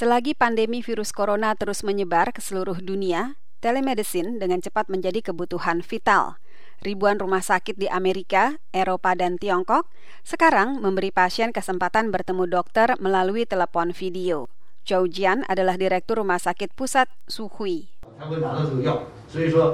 Selagi pandemi virus corona terus menyebar ke seluruh dunia, telemedicine dengan cepat menjadi kebutuhan vital. Ribuan rumah sakit di Amerika, Eropa, dan Tiongkok sekarang memberi pasien kesempatan bertemu dokter melalui telepon video. Zhou Jian adalah Direktur Rumah Sakit Pusat Suhui.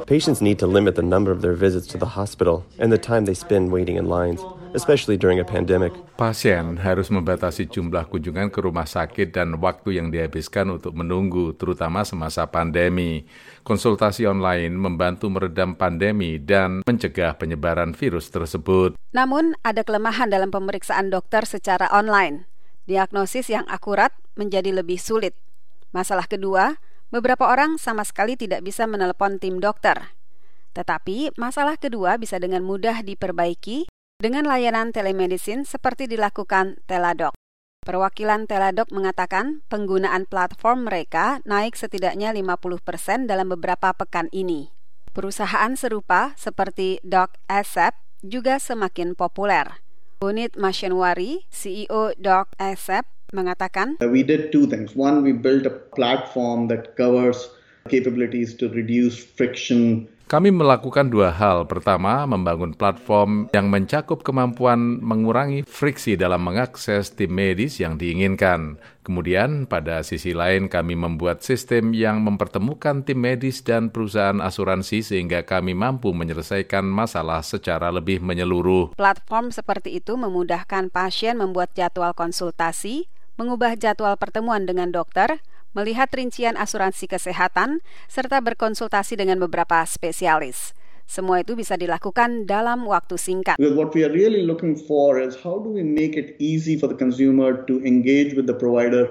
Patients need to limit the number of their visits to the hospital and the time they spend waiting in lines, especially during a pandemic. Pasien harus membatasi jumlah kunjungan ke rumah sakit dan waktu yang dihabiskan untuk menunggu, terutama semasa pandemi. Konsultasi online membantu meredam pandemi dan mencegah penyebaran virus tersebut. Namun, ada kelemahan dalam pemeriksaan dokter secara online. Diagnosis yang akurat menjadi lebih sulit. Masalah kedua, Beberapa orang sama sekali tidak bisa menelepon tim dokter. Tetapi masalah kedua bisa dengan mudah diperbaiki dengan layanan telemedicine seperti dilakukan Teladoc. Perwakilan Teladoc mengatakan penggunaan platform mereka naik setidaknya 50% dalam beberapa pekan ini. Perusahaan serupa seperti Doc Asap juga semakin populer. Bunit Masyenwari, CEO Doc Asap, mengatakan, uh, We did two things. One, we built a platform that covers capabilities to reduce friction kami melakukan dua hal. Pertama, membangun platform yang mencakup kemampuan mengurangi friksi dalam mengakses tim medis yang diinginkan. Kemudian, pada sisi lain, kami membuat sistem yang mempertemukan tim medis dan perusahaan asuransi sehingga kami mampu menyelesaikan masalah secara lebih menyeluruh. Platform seperti itu memudahkan pasien membuat jadwal konsultasi, mengubah jadwal pertemuan dengan dokter, melihat rincian asuransi kesehatan, serta berkonsultasi dengan beberapa spesialis. Semua itu bisa dilakukan dalam waktu singkat. What we are really looking for is how do we make it easy for the consumer to engage with the provider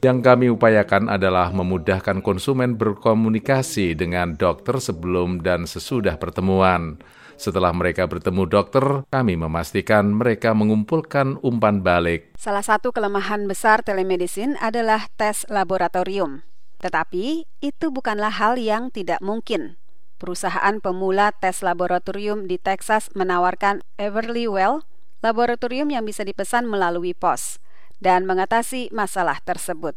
yang kami upayakan adalah memudahkan konsumen berkomunikasi dengan dokter sebelum dan sesudah pertemuan. Setelah mereka bertemu dokter, kami memastikan mereka mengumpulkan umpan balik. Salah satu kelemahan besar telemedicine adalah tes laboratorium. Tetapi itu bukanlah hal yang tidak mungkin. Perusahaan pemula tes laboratorium di Texas menawarkan Everly Well, laboratorium yang bisa dipesan melalui pos, dan mengatasi masalah tersebut.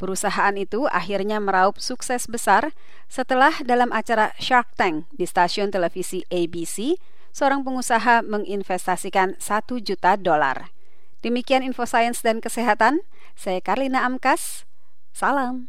Perusahaan itu akhirnya meraup sukses besar setelah dalam acara Shark Tank di stasiun televisi ABC, seorang pengusaha menginvestasikan satu juta dolar. Demikian info sains dan kesehatan, saya Karlina Amkas, salam.